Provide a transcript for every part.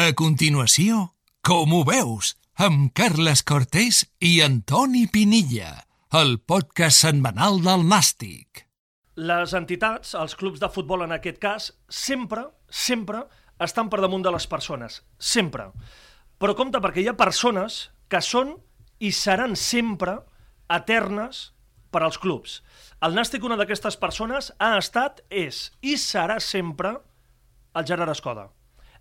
A continuació, com ho veus, amb Carles Cortés i Antoni Pinilla, el podcast setmanal del Nàstic. Les entitats, els clubs de futbol en aquest cas, sempre, sempre estan per damunt de les persones. Sempre. Però compte, perquè hi ha persones que són i seran sempre eternes per als clubs. El Nàstic, una d'aquestes persones, ha estat, és i serà sempre el Gerard Escoda.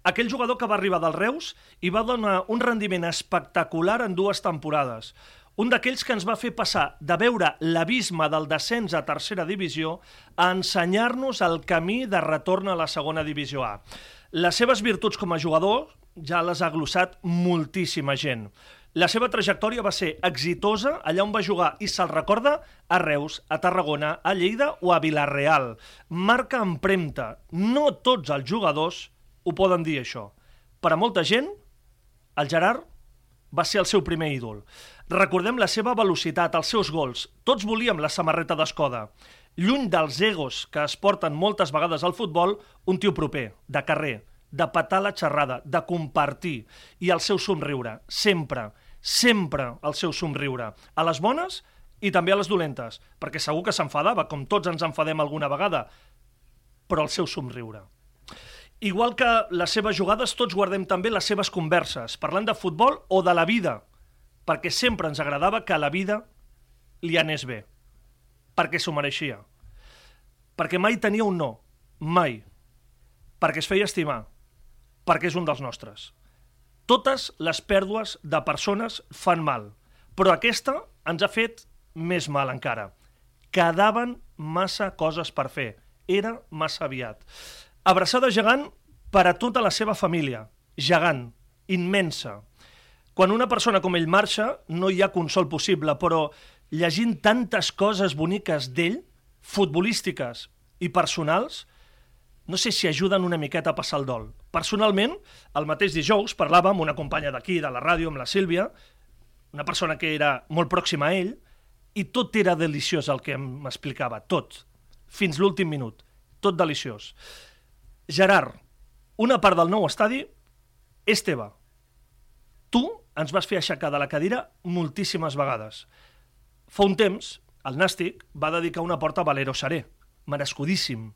Aquell jugador que va arribar del Reus i va donar un rendiment espectacular en dues temporades. Un d'aquells que ens va fer passar de veure l'abisme del descens a tercera divisió a ensenyar-nos el camí de retorn a la segona divisió A. Les seves virtuts com a jugador ja les ha glossat moltíssima gent. La seva trajectòria va ser exitosa allà on va jugar i se'l recorda a Reus, a Tarragona, a Lleida o a Vilareal. Marca empremta. No tots els jugadors ho poden dir, això. Per a molta gent, el Gerard va ser el seu primer ídol. Recordem la seva velocitat, els seus gols. Tots volíem la samarreta d'Escoda. Lluny dels egos que es porten moltes vegades al futbol, un tio proper, de carrer, de patar la xerrada, de compartir, i el seu somriure, sempre, sempre el seu somriure. A les bones i també a les dolentes, perquè segur que s'enfadava, com tots ens enfadem alguna vegada, però el seu somriure. Igual que les seves jugades, tots guardem també les seves converses, parlant de futbol o de la vida, perquè sempre ens agradava que a la vida li anés bé, perquè s'ho mereixia. Perquè mai tenia un no, mai. Perquè es feia estimar, perquè és un dels nostres. Totes les pèrdues de persones fan mal, però aquesta ens ha fet més mal encara. Quedaven massa coses per fer. Era massa aviat. Abraçada gegant per a tota la seva família. Gegant, immensa. Quan una persona com ell marxa, no hi ha consol possible, però llegint tantes coses boniques d'ell, futbolístiques i personals, no sé si ajuden una miqueta a passar el dol. Personalment, el mateix dijous parlava amb una companya d'aquí, de la ràdio, amb la Sílvia, una persona que era molt pròxima a ell, i tot era deliciós el que m'explicava, tot, fins l'últim minut, tot deliciós. Gerard, una part del nou estadi és teva. Tu ens vas fer aixecar de la cadira moltíssimes vegades. Fa un temps, el Nàstic va dedicar una porta a Valero Seré, merescudíssim.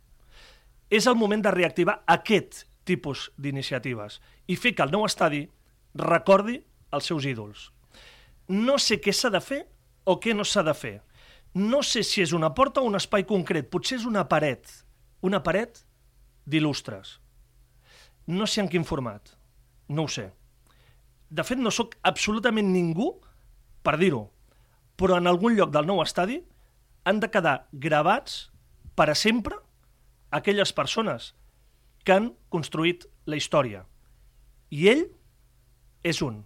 És el moment de reactivar aquest tipus d'iniciatives i fer que el nou estadi recordi els seus ídols. No sé què s'ha de fer o què no s'ha de fer. No sé si és una porta o un espai concret, potser és una paret, una paret d'il·lustres. No sé en quin format, no ho sé. De fet, no sóc absolutament ningú per dir-ho, però en algun lloc del nou estadi han de quedar gravats per a sempre aquelles persones que han construït la història. I ell és un,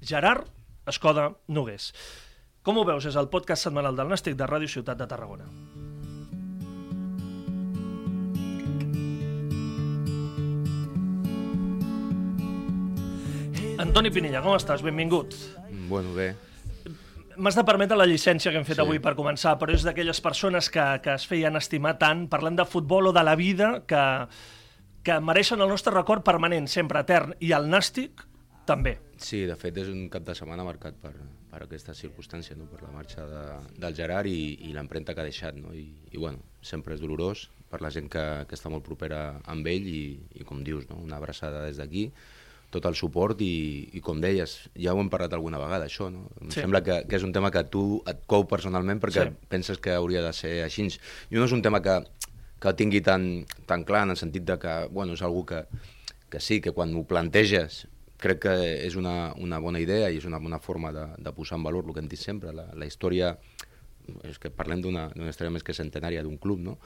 Gerard Escoda Nogués. Com ho veus? És el podcast setmanal del Nàstic de Ràdio Ciutat de Tarragona. Antoni Pinilla, com estàs? Benvingut. Bueno, bé. M'has de permetre la llicència que hem fet Sí. avui per començar, però és d'aquelles persones que, que es feien estimar tant, parlant de futbol o de la vida, que, que mereixen el nostre record permanent, sempre etern, i el nàstic també. Sí, de fet és un cap de setmana marcat per, per aquesta circumstància, no? per la marxa de, del Gerard i, i l'empremta que ha deixat. No? I, I bueno, sempre és dolorós per la gent que, que està molt propera amb ell i, i com dius, no? una abraçada des d'aquí, tot el suport i, i com deies, ja ho hem parlat alguna vegada, això, no? Em Sí. sembla que, que és un tema que tu et cou personalment perquè Sí. penses que hauria de ser així. I no és un tema que, que el tingui tan, tan clar en el sentit de que, bueno, és algú que, que sí, que quan ho planteges crec que és una, una bona idea i és una bona forma de, de posar en valor el que hem dit sempre, la, la història és que parlem d'una història més que centenària d'un club, no?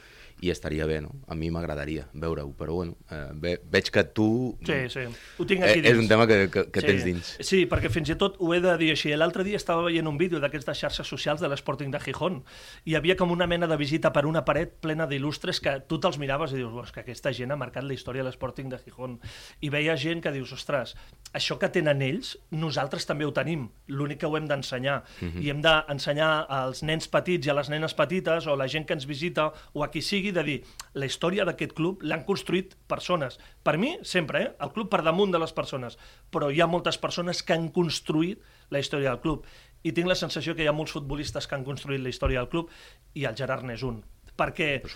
I estaria bé, no? A mi m'agradaria veure-ho, però bueno, eh, ve, veig que tu... Sí, sí. Ho tinc eh, aquí dins. és un tema que, que, que sí. tens dins. Sí, perquè fins i tot ho he de dir així. L'altre dia estava veient un vídeo d'aquests de xarxes socials de l'Sporting de Gijón i hi havia com una mena de visita per una paret plena d'il·lustres que tu te'ls miraves i dius, "Buah, és que aquesta gent ha marcat la història de l'Sporting de Gijón. I veia gent que dius, ostres, això que tenen ells, nosaltres també ho tenim. L'únic que ho hem d'ensenyar. Mhm. Mm -hmm. I hem d'ensenyar als nens petits i a les nenes petites, o la gent que ens visita, o a qui sigui, de dir, la història d'aquest club l'han construït persones. Per mi, sempre, eh? el club per damunt de les persones. Però hi ha moltes persones que han construït la història del club. I tinc la sensació que hi ha molts futbolistes que han construït la història del club, i el Gerard n'és un perquè, Per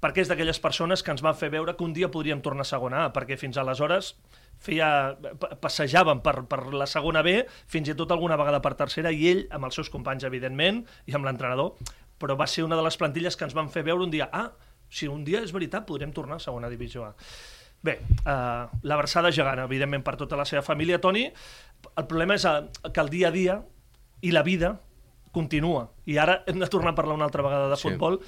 perquè és d'aquelles persones que ens van fer veure que un dia podríem tornar a segona A, perquè fins aleshores feia, pa- passejàvem per, per la segona B, fins i tot alguna vegada per tercera, i ell, amb els seus companys, evidentment, i amb l'entrenador, però va ser una de les plantilles que ens van fer veure un dia, ah, si un dia és veritat, podrem tornar a segona divisió A. Bé, eh, la versada gegant, evidentment, per tota la seva família, Toni. El problema és eh, que el dia a dia i la vida continua. I ara hem de tornar a parlar una altra vegada de Sí. futbol,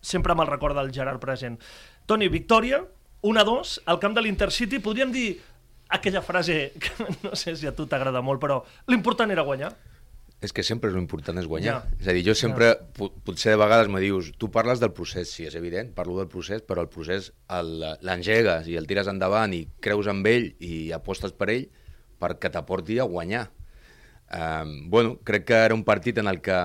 sempre recorda el Gerard present. Toni, victòria, 1-2, al camp de l'Intercity. Podríem dir aquella frase que no sé si a tu t'agrada molt, però l'important era guanyar. És que sempre l'important és guanyar. Ja. És a dir, jo sempre, po- potser de vegades me dius, tu parles del procés, sí, és evident, parlo del procés, però el procés l'engegues i el tires endavant i creus en ell i apostes per ell perquè t'aporti a guanyar. Um, bueno, crec que era un partit en el que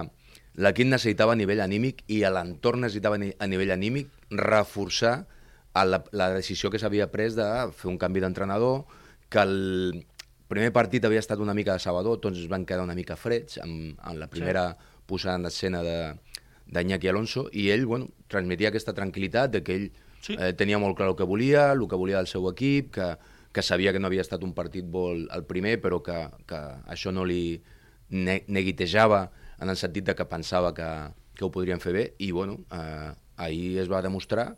l'equip necessitava a nivell anímic i a l'entorn necessitava a a nivell anímic reforçar a la, la decisió que s'havia pres de fer un canvi d'entrenador, que el primer partit havia estat una mica de sabador, tots es van quedar una mica freds amb, amb la primera sí. posada en escena de d'Iñaki Alonso i ell bueno, transmetia aquesta tranquil·litat de que ell Sí. eh, tenia molt clar el que volia, el que volia del seu equip, que, que sabia que no havia estat un partit bo el primer, però que, que això no li ne neguitejava en el sentit de que pensava que, que ho podrien fer bé, i bueno, eh, ahir es va demostrar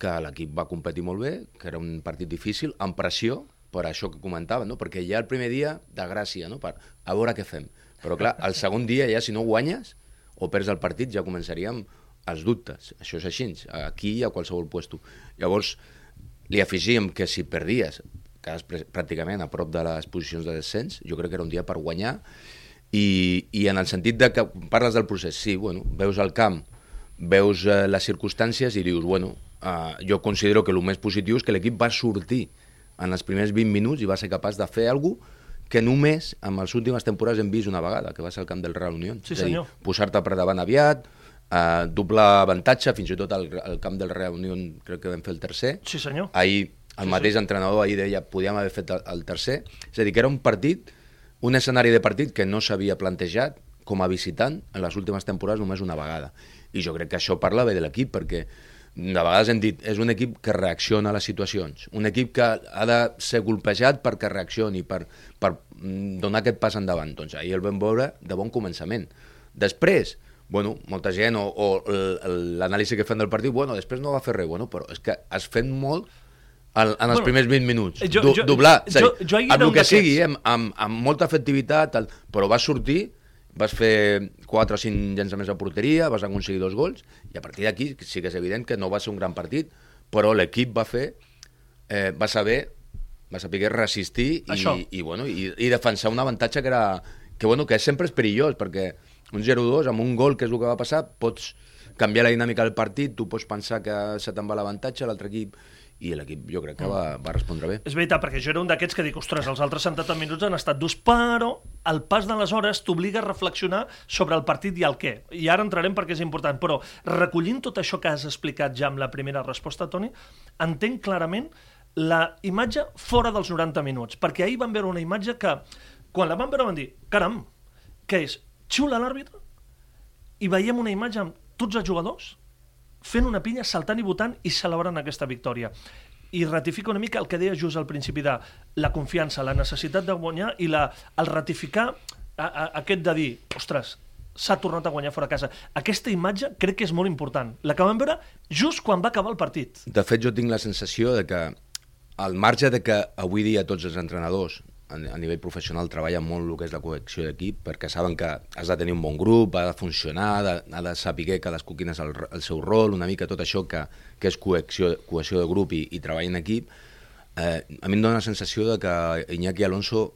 que l'equip va competir molt bé, que era un partit difícil, amb pressió, per això que comentava, no? perquè ja el primer dia, de gràcia, no? per a veure què fem. Però clar, el segon dia ja si no guanyes o perds el partit ja començaríem els dubtes. Això és així, aquí i a qualsevol puesto. Llavors, li afegíem que si perdies, quedes pr- pràcticament a prop de les posicions de descens, jo crec que era un dia per guanyar, i, i en el sentit de que parles del procés, sí, bueno, veus el camp, veus eh, les circumstàncies i dius, bueno, eh, jo considero que el més positiu és que l'equip va sortir en els primers 20 minuts i va ser capaç de fer alguna cosa que només en les últimes temporades hem vist una vegada, que va ser el camp del Real Unión. Sí, senyor. posar-te per davant aviat, eh, doblar avantatge, fins i tot al, al camp del Real Unión crec que vam fer el tercer. Sí, senyor. Ahir el mateix entrenador ahir deia podíem haver fet el, el tercer. És a dir, que era un partit, un escenari de partit que no s'havia plantejat com a visitant en les últimes temporades només una vegada. I jo crec que això parla bé de l'equip, perquè de vegades hem dit, és un equip que reacciona a les situacions, un equip que ha de ser golpejat perquè reaccioni, per, per mm, donar aquest pas endavant. Doncs ahir el vam veure de bon començament. Després, bueno, molta gent, o, o l'anàlisi que fan del partit, bueno, després no va fer res, bueno, però és que has fet molt en, en els Bueno, primers 20 minuts. jo- Do, jo- doblar, jo- jo ahir amb el que sigui, eh, amb, amb, amb molta efectivitat, el, però vas sortir, vas fer 4 o 5 llançaments a porteria, vas aconseguir dos gols, i a partir d'aquí sí que és evident que no va ser un gran partit, però l'equip va fer, eh, va saber, va saber resistir Això. i, i, bueno, i, i defensar un avantatge que era que, bueno, que sempre és perillós, perquè un 0-2 amb un gol, que és el que va passar, pots canviar la dinàmica del partit, tu pots pensar que se te'n va l'avantatge, l'altre equip, i l'equip jo crec que va, va respondre bé. És veritat, perquè jo era un d'aquests que dic, ostres, els altres 70 minuts han estat durs, però el pas de les hores t'obliga a reflexionar sobre el partit i el què. I ara entrarem perquè és important, però recollint tot això que has explicat ja amb la primera resposta, Toni, entenc clarament la imatge fora dels 90 minuts, perquè ahir vam veure una imatge que, quan la vam veure vam dir, caram, què és? Xula l'àrbitre? I veiem una imatge amb tots els jugadors fent una pinya, saltant i votant i celebrant aquesta victòria. I ratifica una mica el que deia just al principi de la confiança, la necessitat de guanyar i la, el ratificar a, a, aquest de dir, ostres, s'ha tornat a guanyar fora casa. Aquesta imatge crec que és molt important. La que vam veure just quan va acabar el partit. De fet, jo tinc la sensació de que, al marge de que avui dia tots els entrenadors a, nivell professional treballen molt el que és la cohesió d'equip, perquè saben que has de tenir un bon grup, ha de funcionar, ha de, ha de saber cadascú quin és el, el seu rol, una mica tot això que, que és cohesió, cohesió de grup i, i treball en equip, eh, a mi em dóna la sensació de que Iñaki Alonso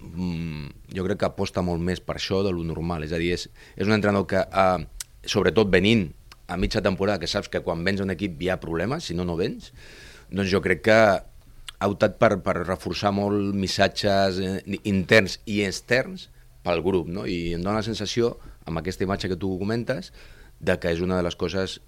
mm, jo crec que aposta molt més per això de lo normal, és a dir, és, és un entrenador que, eh, sobretot venint a mitja temporada, que saps que quan vens a un equip hi ha problemes, si no, no vens, doncs jo crec que ha optat per, per reforçar molt missatges eh, interns i externs pel grup, no? I em dóna la sensació, amb aquesta imatge que tu comentes, de que és una de les coses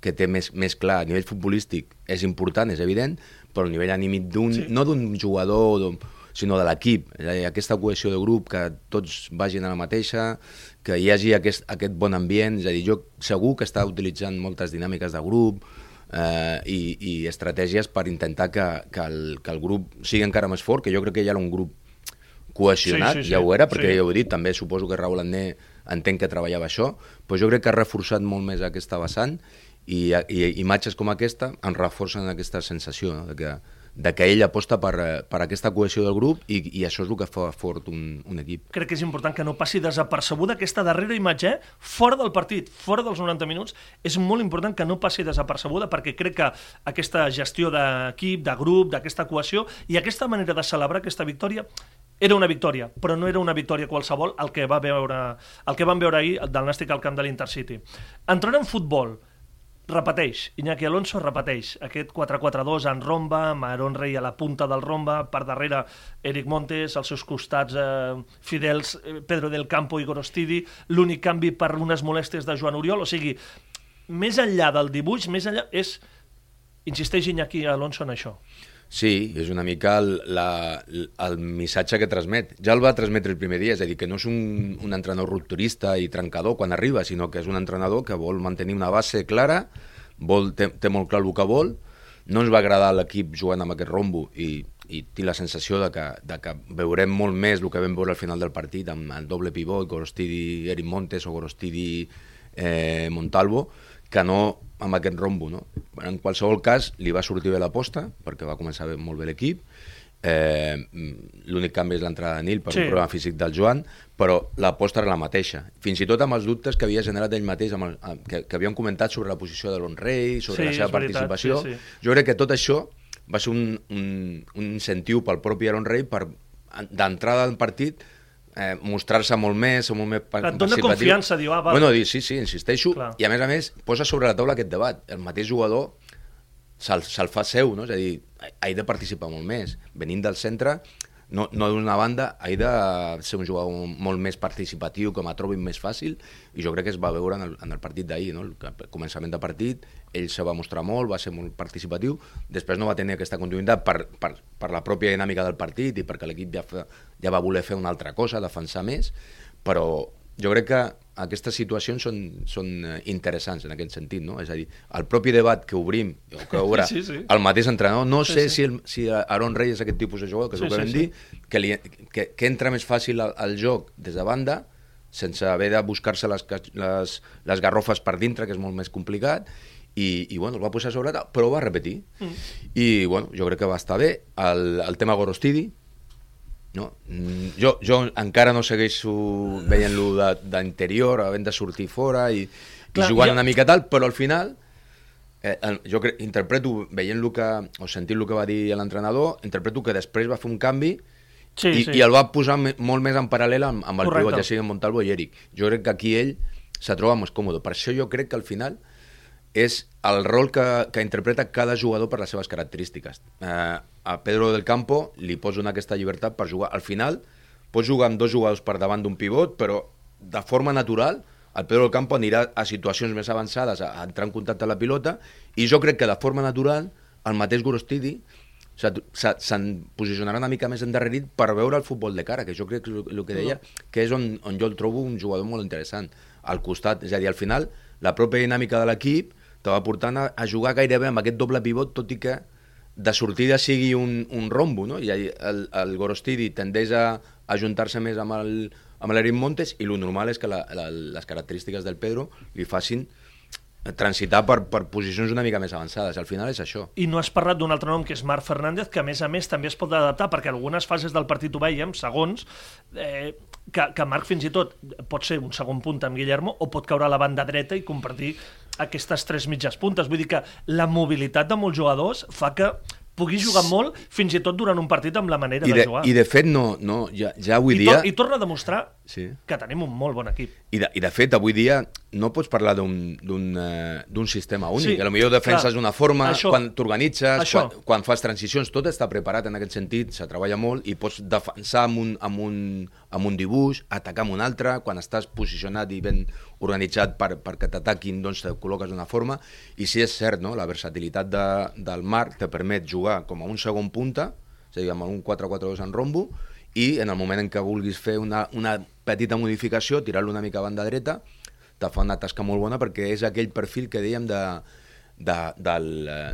que té més, més clar a nivell futbolístic és important, és evident, però a nivell anímic d'un, sí. no d'un jugador, sinó de l'equip, aquesta cohesió de grup, que tots vagin a la mateixa, que hi hagi aquest, aquest bon ambient, és a dir, jo segur que està utilitzant moltes dinàmiques de grup, eh, i, i estratègies per intentar que, que, el, que el grup sigui encara més fort, que jo crec que ja era un grup cohesionat, sí, sí, sí. ja ho era, perquè sí. ja ho he dit, també suposo que Raül Andé entenc que treballava això, però jo crec que ha reforçat molt més aquesta vessant i, i imatges com aquesta en reforcen aquesta sensació no? de, que, de que ell aposta per, per aquesta cohesió del grup i, i això és el que fa fort un, un equip. Crec que és important que no passi desapercebuda aquesta darrera imatge, eh? fora del partit, fora dels 90 minuts, és molt important que no passi desapercebuda perquè crec que aquesta gestió d'equip, de grup, d'aquesta cohesió i aquesta manera de celebrar aquesta victòria era una victòria, però no era una victòria qualsevol el que, va veure, el que van veure ahir del Nàstic al camp de l'Intercity. Entrant en futbol, repeteix, Iñaki Alonso repeteix aquest 4-4-2 en romba, amb Aaron Rey a la punta del romba, per darrere Eric Montes, als seus costats eh, fidels eh, Pedro del Campo i Gorostidi, l'únic canvi per unes molèsties de Joan Oriol, o sigui, més enllà del dibuix, més enllà és, insisteix Iñaki Alonso en això. Sí, és una mica el, la, el missatge que transmet. Ja el va transmetre el primer dia, és a dir, que no és un, un entrenador rupturista i trencador quan arriba, sinó que és un entrenador que vol mantenir una base clara, vol, té, té molt clar el que vol, no ens va agradar l'equip jugant amb aquest rombo i, i tinc la sensació de que, de que veurem molt més el que vam veure al final del partit amb el doble pivot, Gorostidi Eric Montes o Gorostidi eh, Montalvo, que no amb aquest rombo. No? En qualsevol cas, li va sortir bé l'aposta, perquè va començar bé, molt bé l'equip, eh, l'únic canvi és l'entrada de Nil per sí. un problema físic del Joan, però l'aposta era la mateixa. Fins i tot amb els dubtes que havia generat ell mateix, amb el, que, que havien comentat sobre la posició de l'Onrei, sobre sí, la seva participació. Veritat, sí, sí. Jo crec que tot això va ser un, un, un incentiu pel propi Aaron Rey per d'entrada al partit eh, mostrar-se molt més o molt més Et dona confiança, diu, ah, va. Bueno, dir, sí, sí, insisteixo, Clar. i a més a més posa sobre la taula aquest debat. El mateix jugador se'l se, fa seu, no? és a dir, ha de participar molt més. Venint del centre, no, no d'una banda, ha de ser un jugador molt més participatiu, que trobat més fàcil, i jo crec que es va veure en el, en el partit d'ahir, no? el començament de partit, ell se va mostrar molt, va ser molt participatiu, després no va tenir aquesta continuïtat per, per, per la pròpia dinàmica del partit i perquè l'equip ja, ja va voler fer una altra cosa, defensar més, però jo crec que aquestes situacions són, són eh, interessants en aquest sentit, no? És a dir, el propi debat que obrim, o que obre sí, sí. el mateix entrenador, no sí, sé sí. si, el, si Aaron Rey és aquest tipus de jugador, que és sí, el que vam sí, dir, que, li, que, que entra més fàcil al, al joc des de banda, sense haver de buscar-se les, les, les garrofes per dintre, que és molt més complicat, i, i bueno, el va posar sobre però ho va repetir. Mm. I bueno, jo crec que va estar bé. El, el tema Gorostidi, no? Mm, jo, jo encara no segueixo veient-lo d'interior, havent de sortir fora i, Clar, i jugant jo... una mica tal, però al final eh, jo crec, interpreto, veient lo que, o sentint el que va dir l'entrenador, interpreto que després va fer un canvi sí, i, sí. i el va posar molt més en paral·lel amb, amb el pivot, ja sigui Montalvo i Eric. Jo crec que aquí ell se troba més còmode. Per això jo crec que al final és el rol que, que interpreta cada jugador per les seves característiques. Eh, a Pedro del Campo li pots donar aquesta llibertat per jugar. Al final, pots jugar amb dos jugadors per davant d'un pivot, però de forma natural el Pedro del Campo anirà a situacions més avançades a, entrar en contacte amb la pilota i jo crec que de forma natural el mateix Gorostidi se'n posicionarà una mica més endarrerit per veure el futbol de cara, que jo crec que és el que deia, que és on, on jo el trobo un jugador molt interessant. Al costat, és a dir, al final, la pròpia dinàmica de l'equip te va portant a, a jugar gairebé amb aquest doble pivot, tot i que de sortida sigui un, un rombo, no? I el, el Gorostidi tendeix a ajuntar-se més amb el amb l'Erin Montes i el normal és que la, la, les característiques del Pedro li facin transitar per, per posicions una mica més avançades. Al final és això. I no has parlat d'un altre nom que és Marc Fernández, que a més a més també es pot adaptar, perquè algunes fases del partit ho veiem, segons, eh, que, que Marc fins i tot pot ser un segon punt amb Guillermo o pot caure a la banda dreta i compartir aquestes tres mitges puntes. Vull dir que la mobilitat de molts jugadors fa que pugui jugar molt, fins i tot durant un partit amb la manera I de, de, jugar. I de fet, no, no, ja, ja avui I, dia... to I torna a demostrar Sí. que tenim un molt bon equip. I de, I de fet, avui dia no pots parlar d'un eh, sistema únic. Sí, a lo millor defenses d'una forma, això. quan t'organitzes, quan, quan fas transicions, tot està preparat en aquest sentit, se treballa molt i pots defensar amb un, amb un, amb un dibuix, atacar amb un altre, quan estàs posicionat i ben organitzat per, perquè t'ataquin, doncs te col·loques d'una forma, i sí és cert, no? la versatilitat de, del Marc te permet jugar com a un segon punta, és a dir, amb un 4-4-2 en rombo, i en el moment en què vulguis fer una, una petita modificació, tirar-lo una mica a banda dreta, te fa una tasca molt bona perquè és aquell perfil que dèiem de, de, del,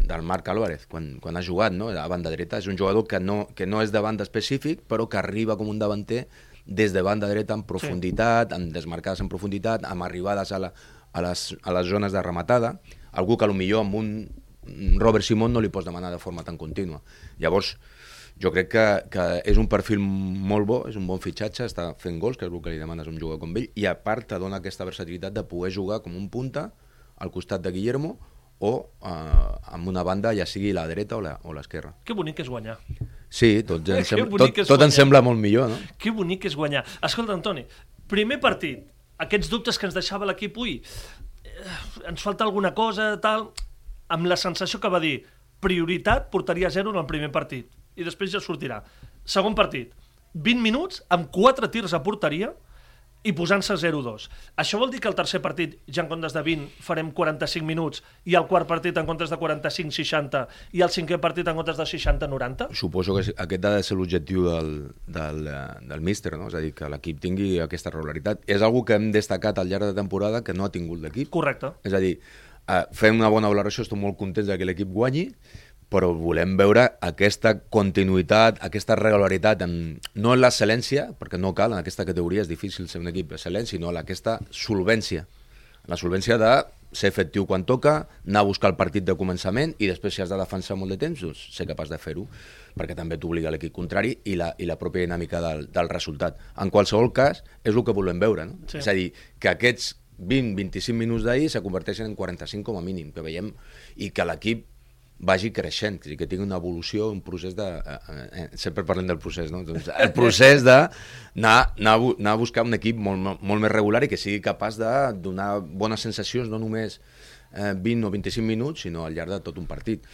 del Marc Álvarez quan, quan ha jugat no? a banda dreta. És un jugador que no, que no és de banda específic, però que arriba com un davanter des de banda dreta en profunditat, sí. amb desmarcades en profunditat, amb arribades a, la, a, les, a les zones de rematada, algú que millor amb un Robert Simón no li pots demanar de forma tan contínua. Llavors, jo crec que, que és un perfil molt bo, és un bon fitxatge, està fent gols, que és el que li demanes a un jugador com ell, i a part te dona aquesta versatilitat de poder jugar com un punta al costat de Guillermo o eh, amb una banda, ja sigui la dreta o l'esquerra. Que bonic és guanyar. Sí, tot, ens sembla, tot, tot ens sembla molt millor, no? Que bonic és guanyar. Escolta, Antoni, primer partit, aquests dubtes que ens deixava l'equip, ui, eh, ens falta alguna cosa, tal, amb la sensació que va dir prioritat, portaria zero en el primer partit, i després ja sortirà. Segon partit, 20 minuts amb 4 tirs a porteria i posant-se 0-2. Això vol dir que el tercer partit, ja en comptes de 20, farem 45 minuts, i el quart partit en comptes de 45-60, i el cinquè partit en comptes de 60-90? Suposo que aquest ha de ser l'objectiu del, del, del míster, no? és a dir, que l'equip tingui aquesta regularitat. És algo que hem destacat al llarg de temporada que no ha tingut l'equip. Correcte. És a dir, eh, fem una bona valoració, estem molt contents de que l'equip guanyi, però volem veure aquesta continuïtat, aquesta regularitat, en, no en l'excel·lència, perquè no cal, en aquesta categoria és difícil ser un equip excel·lent, sinó en aquesta solvència. La solvència de ser efectiu quan toca, anar a buscar el partit de començament i després si has de defensar molt de temps, doncs ser capaç de fer-ho, perquè també t'obliga l'equip contrari i la, i la pròpia dinàmica del, del resultat. En qualsevol cas, és el que volem veure, no? Sí. És a dir, que aquests 20-25 minuts d'ahir se converteixen en 45 com a mínim, que veiem, i que l'equip vagi creixent, dir, que tingui una evolució, un procés de... Eh, eh, sempre parlem del procés, no? Doncs el procés de anar, a buscar un equip molt, molt més regular i que sigui capaç de donar bones sensacions, no només eh, 20 o 25 minuts, sinó al llarg de tot un partit.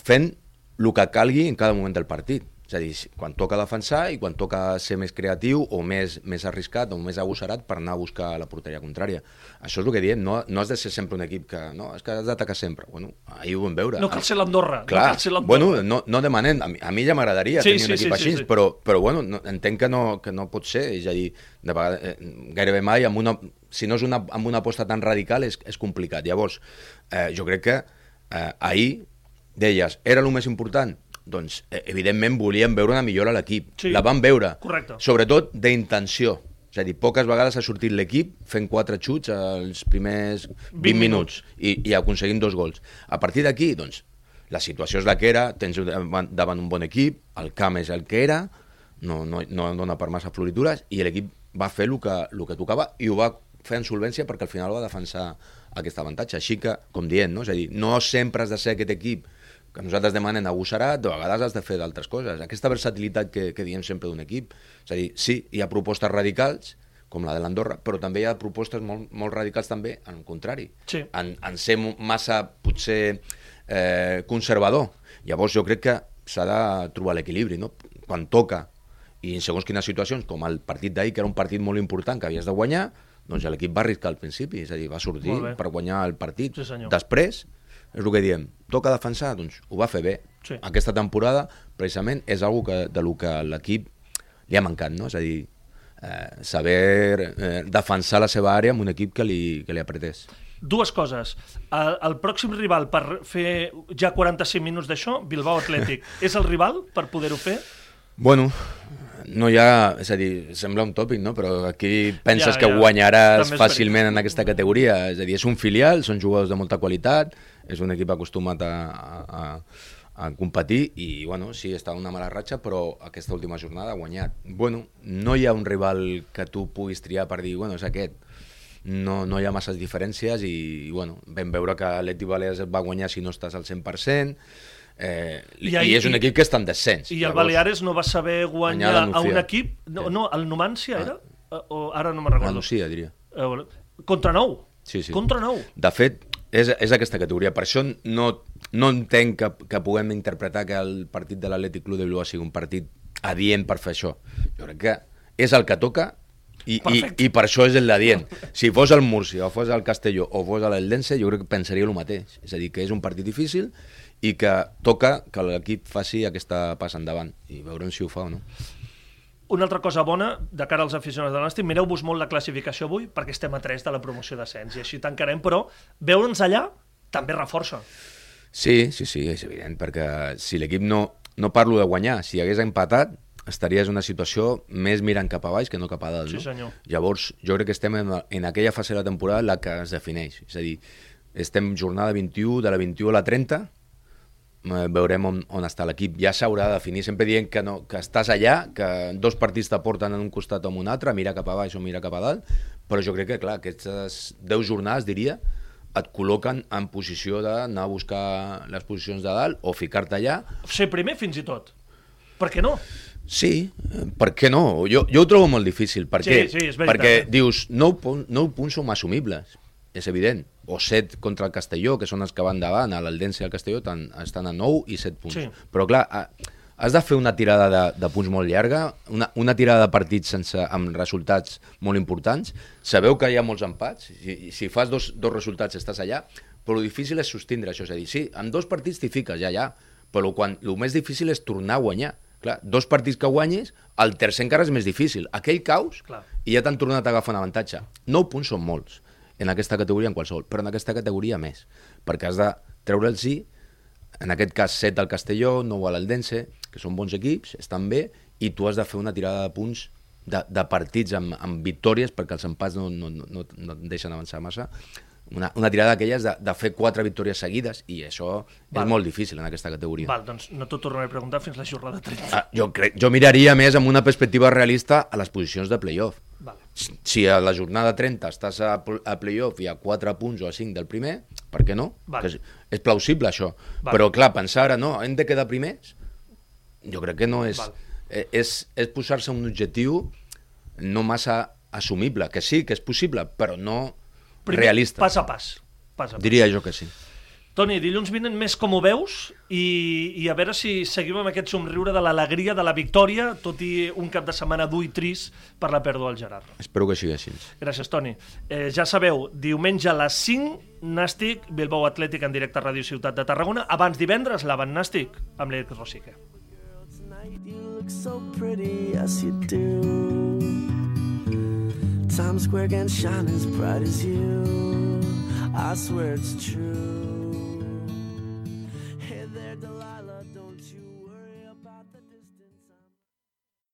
Fent el que calgui en cada moment del partit. És a dir, quan toca defensar i quan toca ser més creatiu o més, més arriscat o més agossarat per anar a buscar la porteria contrària. Això és el que diem, no, no has de ser sempre un equip que... No, és que has d'atacar sempre. Bueno, ahir ho vam veure. No cal ser l'Andorra. Clar, no cal ser bueno, no, no demanem, a mi, a mi ja m'agradaria Sí, tenir sí, un equip sí, així, sí, sí. però, però bueno, no, entenc que no, que no pot ser, és a dir, de vegades, eh, gairebé mai, amb una, si no és una, amb una aposta tan radical és, és complicat. Llavors, eh, jo crec que eh, ahir deies, era el més important? Doncs, eh, evidentment, volíem veure una millora a l'equip. Sí. La vam veure. Correcte. Sobretot d'intenció. És a dir, poques vegades ha sortit l'equip fent quatre xuts als primers 20, 20 minuts i, i aconseguint dos gols. A partir d'aquí, doncs, la situació és la que era, tens davant, davant un bon equip, el camp és el que era, no, no, no dona per massa floritures, i l'equip va fer el que, el que tocava i ho va fer en solvència perquè al final va defensar aquest avantatge. Així que, com dient, no? és a dir, no sempre has de ser aquest equip que nosaltres demanem agossarat, de vegades has de fer d'altres coses. Aquesta versatilitat que, que diem sempre d'un equip. És a dir, sí, hi ha propostes radicals, com la de l'Andorra, però també hi ha propostes molt, molt radicals també en el contrari. Sí. En, en ser massa, potser, eh, conservador. Llavors jo crec que s'ha de trobar l'equilibri, no? Quan toca, i en segons quines situacions, com el partit d'ahir, que era un partit molt important que havies de guanyar, doncs l'equip va arriscar al principi, és a dir, va sortir per guanyar el partit. Sí, senyor. Després, és el que diem, toca defensar, doncs ho va fer bé. Sí. Aquesta temporada, precisament, és algo que, de lo que l'equip li ha mancat, no? És a dir, eh, saber eh, defensar la seva àrea amb un equip que li, que li apretés. Dues coses. El, el pròxim rival per fer ja 45 minuts d'això, Bilbao Atlètic, és el rival per poder-ho fer? Bueno, no hi ha... És a dir, sembla un tòpic, no? Però aquí penses Ja, que ja. guanyaràs També és fàcilment en aquesta categoria. És a dir, és un filial, són jugadors de molta qualitat, és un equip acostumat a, a, a competir i, bueno, sí, està en una mala ratxa, però aquesta última jornada ha guanyat. Bueno, no hi ha un rival que tu puguis triar per dir, bueno, és aquest. No, no hi ha masses diferències i, bueno, vam veure que l'Eti Balears va guanyar si no estàs al 100%, Eh, I I, ahí- I és un equip que està en descens. I el Baleares no va saber guanyar a un equip... No, no el Numancia Ah. era? Eh, O ara no me'n recordo. Nucia, diria. Eh, Contra nou. Sí, sí. Contra nou. De fet, és, és aquesta categoria. Per això no, no entenc que, que puguem interpretar que el partit de l'Atlètic Club de Bilbao sigui un partit adient per fer això. Jo crec que és el que toca i, i, Perfecte. i per això és el d'adient. Si fos el Múrcia, o fos el Castelló, o fos l'Eldense, jo crec que pensaria el mateix. És a dir, que és un partit difícil i que toca que l'equip faci aquesta passa endavant. I veurem si ho fa o no. Una altra cosa bona, de cara als aficionats de l'Nàstic, mireu-vos molt la classificació avui, perquè estem a 3 de la promoció d'ascens, i així tancarem, però veure'ns allà també reforça. Sí, sí, sí, és evident, perquè si l'equip no, no parlo de guanyar, si hagués empatat, estaries en una situació més mirant cap a baix que no cap a dalt. Sí, no? senyor. Llavors, jo crec que estem en, en aquella fase de la temporada la que es defineix. És a dir, estem jornada 21, de la 21 a la 30, eh, veurem on, on està l'equip. Ja s'haurà de definir, sempre dient que, no, que estàs allà, que dos partits t'aporten en un costat o en un altre, mira cap a baix o mira cap a dalt, però jo crec que, clar, aquestes 10 jornades, diria, et col·loquen en posició d'anar a buscar les posicions de dalt o ficar-te allà. Ser primer fins i tot. Per què no? Sí, eh, per què no? Jo, jo ho trobo molt difícil. Per Sí, què? sí, és veritat, Perquè eh? dius, 9, pun- 9 punts són assumibles, és evident. O 7 contra el Castelló, que són els que van davant, a l'Aldense i el Castelló tan, estan a 9 i 7 punts. Sí. Però clar, has de fer una tirada de, de punts molt llarga, una, una tirada de partits sense, amb resultats molt importants. Sabeu que hi ha molts empats, si, si fas dos, dos resultats estàs allà, però el difícil és sostindre això, és a dir, sí, amb dos partits t'hi fiques, ja, ja, però quan, el més difícil és tornar a guanyar. Clar, dos partits que guanyis, el tercer encara és més difícil. Aquell caus Clar. i ja t'han tornat a agafar un avantatge. 9 punts són molts en aquesta categoria, en qualsevol, però en aquesta categoria més, perquè has de treure'ls sí, en aquest cas 7 al Castelló, 9 a l'Aldense, que són bons equips, estan bé, i tu has de fer una tirada de punts de, de partits amb, amb victòries, perquè els empats no, no, no, no, no et deixen avançar massa, una, una tirada d'aquelles de, de fer quatre victòries seguides, i això Val. és molt difícil en aquesta categoria. Val, doncs no t'ho tornaré a preguntar fins la jornada 30. Ah, jo, crec, jo miraria més amb una perspectiva realista a les posicions de playoff. Si a la jornada 30 estàs a, a playoff i a 4 punts o a 5 del primer, per què no? Vale. Que és, és plausible això. Vale. Però clar, pensar ara, no, hem de quedar primers, jo crec que no és... Vale. eh, És, és posar-se un objectiu no massa assumible, que sí, que és possible, però no realista. Pas a pas. pas, a pas. Diria jo que sí. Toni, dilluns vinent més com ho veus i, i a veure si seguim amb aquest somriure de l'alegria, de la victòria, tot i un cap de setmana dur i trist per la pèrdua del Gerard. Espero que sigui així. Gràcies, Toni. Eh, ja sabeu, diumenge a les 5, Nàstic, Bilbao Atlètic en directe a Ràdio Ciutat de Tarragona. Abans divendres, l'Avant Nàstic, amb l'Eric Rosique. Tonight you look so pretty, yes you do. Times Square can shine as bright as you. I swear it's true.